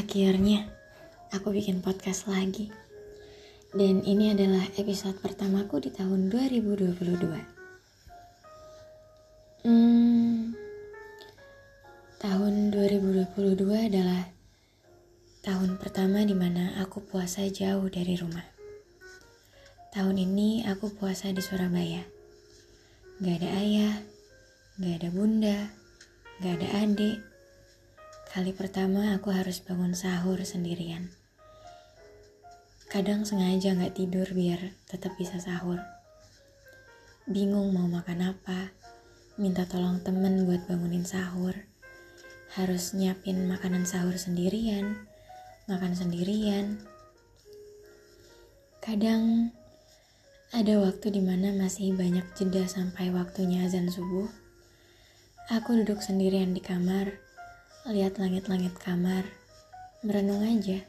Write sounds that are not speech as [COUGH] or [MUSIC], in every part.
Akhirnya, aku bikin podcast lagi. Dan ini adalah episode pertamaku di tahun 2022. Hmm, tahun 2022 adalah tahun pertama di mana aku puasa jauh dari rumah. Tahun ini aku puasa di Surabaya. Gak ada ayah, gak ada bunda, gak ada adik. Kali pertama aku harus bangun sahur sendirian. Kadang sengaja gak tidur biar tetap bisa sahur. Bingung mau makan apa, minta tolong temen buat bangunin sahur. Harus nyiapin makanan sahur sendirian, makan sendirian. Kadang ada waktu di mana masih banyak jeda sampai waktunya azan subuh. Aku duduk sendirian di kamar, lihat langit-langit kamar, merenung aja.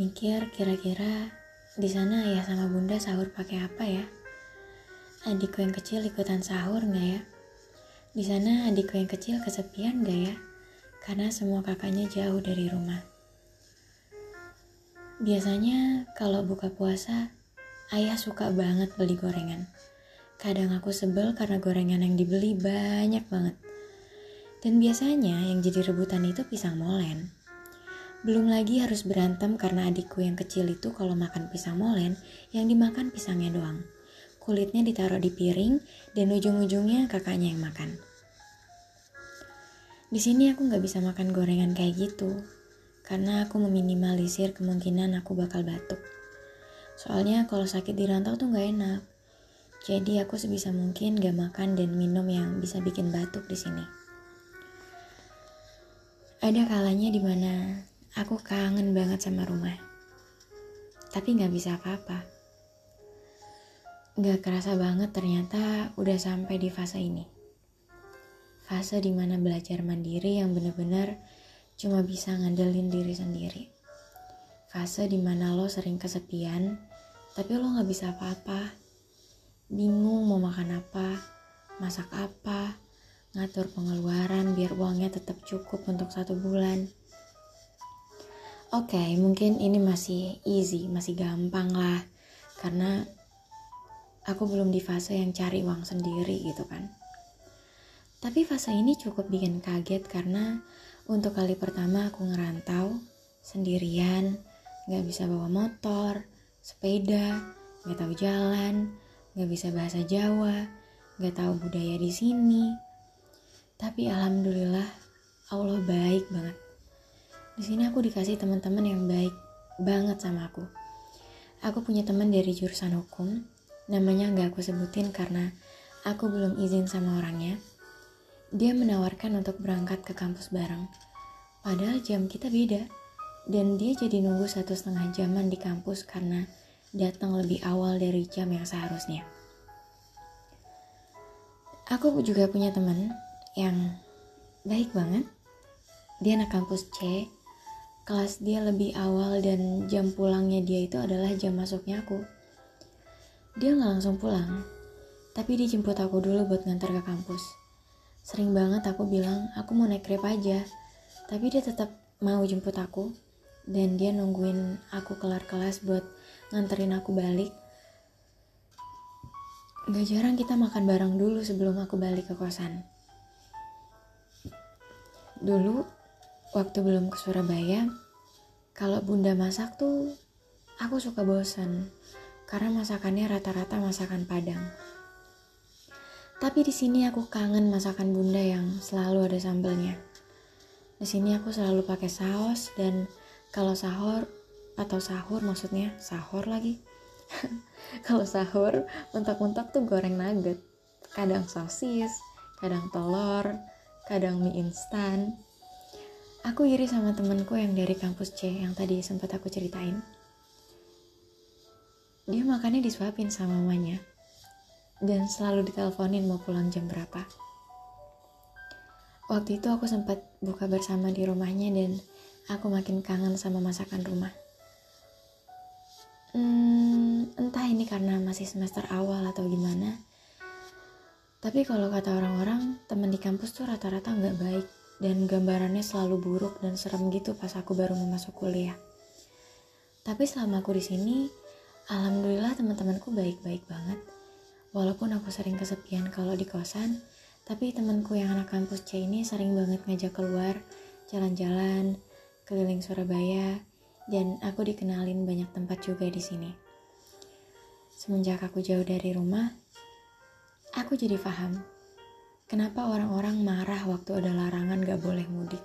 Mikir kira-kira di sana ayah sama bunda sahur pakai apa ya? Adikku yang kecil ikutan sahur nggak ya? Di sana adikku yang kecil kesepian nggak ya? Karena semua kakaknya jauh dari rumah. Biasanya kalau buka puasa, ayah suka banget beli gorengan. Kadang aku sebel karena gorengan yang dibeli banyak banget. Dan biasanya yang jadi rebutan itu pisang molen. Belum lagi harus berantem karena adikku yang kecil itu kalau makan pisang molen, yang dimakan pisangnya doang. Kulitnya ditaruh di piring dan ujung-ujungnya kakaknya yang makan. Di sini aku nggak bisa makan gorengan kayak gitu, karena aku meminimalisir kemungkinan aku bakal batuk. Soalnya kalau sakit di rantau tuh nggak enak. Jadi aku sebisa mungkin gak makan dan minum yang bisa bikin batuk di sini. Ada kalanya di mana aku kangen banget sama rumah. Tapi gak bisa apa-apa. Gak kerasa banget ternyata udah sampai di fase ini. Fase di mana belajar mandiri yang bener-bener cuma bisa ngandelin diri sendiri. Fase di mana lo sering kesepian, tapi lo gak bisa apa-apa. Bingung mau makan apa, masak apa, ngatur pengeluaran biar uangnya tetap cukup untuk satu bulan. Oke, okay, mungkin ini masih easy, masih gampang lah. Karena aku belum di fase yang cari uang sendiri gitu kan. Tapi fase ini cukup bikin kaget karena untuk kali pertama aku ngerantau sendirian, gak bisa bawa motor, sepeda, gak tahu jalan, gak bisa bahasa Jawa, gak tahu budaya di sini. Tapi alhamdulillah Allah baik banget. Di sini aku dikasih teman-teman yang baik banget sama aku. Aku punya teman dari jurusan hukum, namanya gak aku sebutin karena aku belum izin sama orangnya. Dia menawarkan untuk berangkat ke kampus bareng. Padahal jam kita beda. Dan dia jadi nunggu satu setengah jaman di kampus karena datang lebih awal dari jam yang seharusnya. Aku juga punya teman yang baik banget. Dia anak kampus C. Kelas dia lebih awal dan jam pulangnya dia itu adalah jam masuknya aku. Dia nggak langsung pulang, tapi dia jemput aku dulu buat ngantar ke kampus. Sering banget aku bilang aku mau naik grab aja, tapi dia tetap mau jemput aku dan dia nungguin aku kelar kelas buat nganterin aku balik. Gak jarang kita makan bareng dulu sebelum aku balik ke kosan. Dulu, waktu belum ke Surabaya, kalau bunda masak tuh aku suka bosan karena masakannya rata-rata masakan Padang. Tapi di sini aku kangen masakan bunda yang selalu ada sambelnya. Di sini aku selalu pakai saus dan kalau sahur atau sahur maksudnya sahur lagi [LAUGHS] kalau sahur mentok-mentok tuh goreng nugget kadang sosis kadang telur kadang mie instan aku iri sama temenku yang dari kampus C yang tadi sempat aku ceritain dia makannya disuapin sama mamanya dan selalu diteleponin mau pulang jam berapa waktu itu aku sempat buka bersama di rumahnya dan aku makin kangen sama masakan rumah. Hmm, entah ini karena masih semester awal atau gimana. Tapi kalau kata orang-orang, teman di kampus tuh rata-rata nggak baik. dan gambarannya selalu buruk dan serem gitu pas aku baru mau masuk kuliah. Tapi selama aku di sini, alhamdulillah teman-temanku baik-baik banget. Walaupun aku sering kesepian kalau di kosan, tapi temanku yang anak kampus C ini sering banget ngajak keluar, jalan-jalan, keliling Surabaya, dan aku dikenalin banyak tempat juga di sini. Semenjak aku jauh dari rumah, aku jadi paham kenapa orang-orang marah waktu ada larangan gak boleh mudik.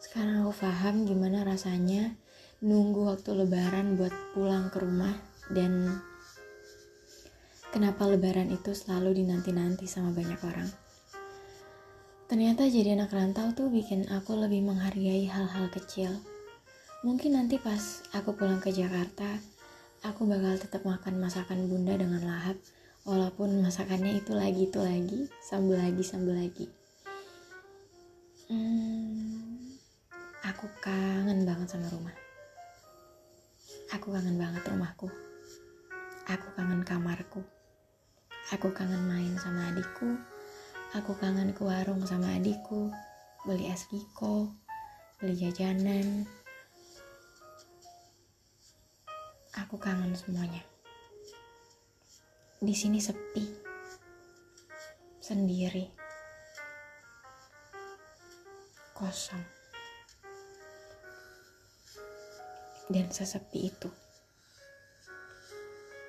Sekarang aku paham gimana rasanya nunggu waktu lebaran buat pulang ke rumah dan kenapa lebaran itu selalu dinanti-nanti sama banyak orang. Ternyata jadi anak rantau tuh bikin aku lebih menghargai hal-hal kecil. Mungkin nanti pas aku pulang ke Jakarta, aku bakal tetap makan masakan bunda dengan lahap, walaupun masakannya itu lagi itu lagi, sambal lagi sambal lagi. Hmm, aku kangen banget sama rumah. Aku kangen banget rumahku. Aku kangen kamarku. Aku kangen main sama adikku. Aku kangen ke warung sama adikku. Beli es Kiko, beli jajanan. Aku kangen semuanya. Di sini sepi. Sendiri. Kosong dan sesepi itu.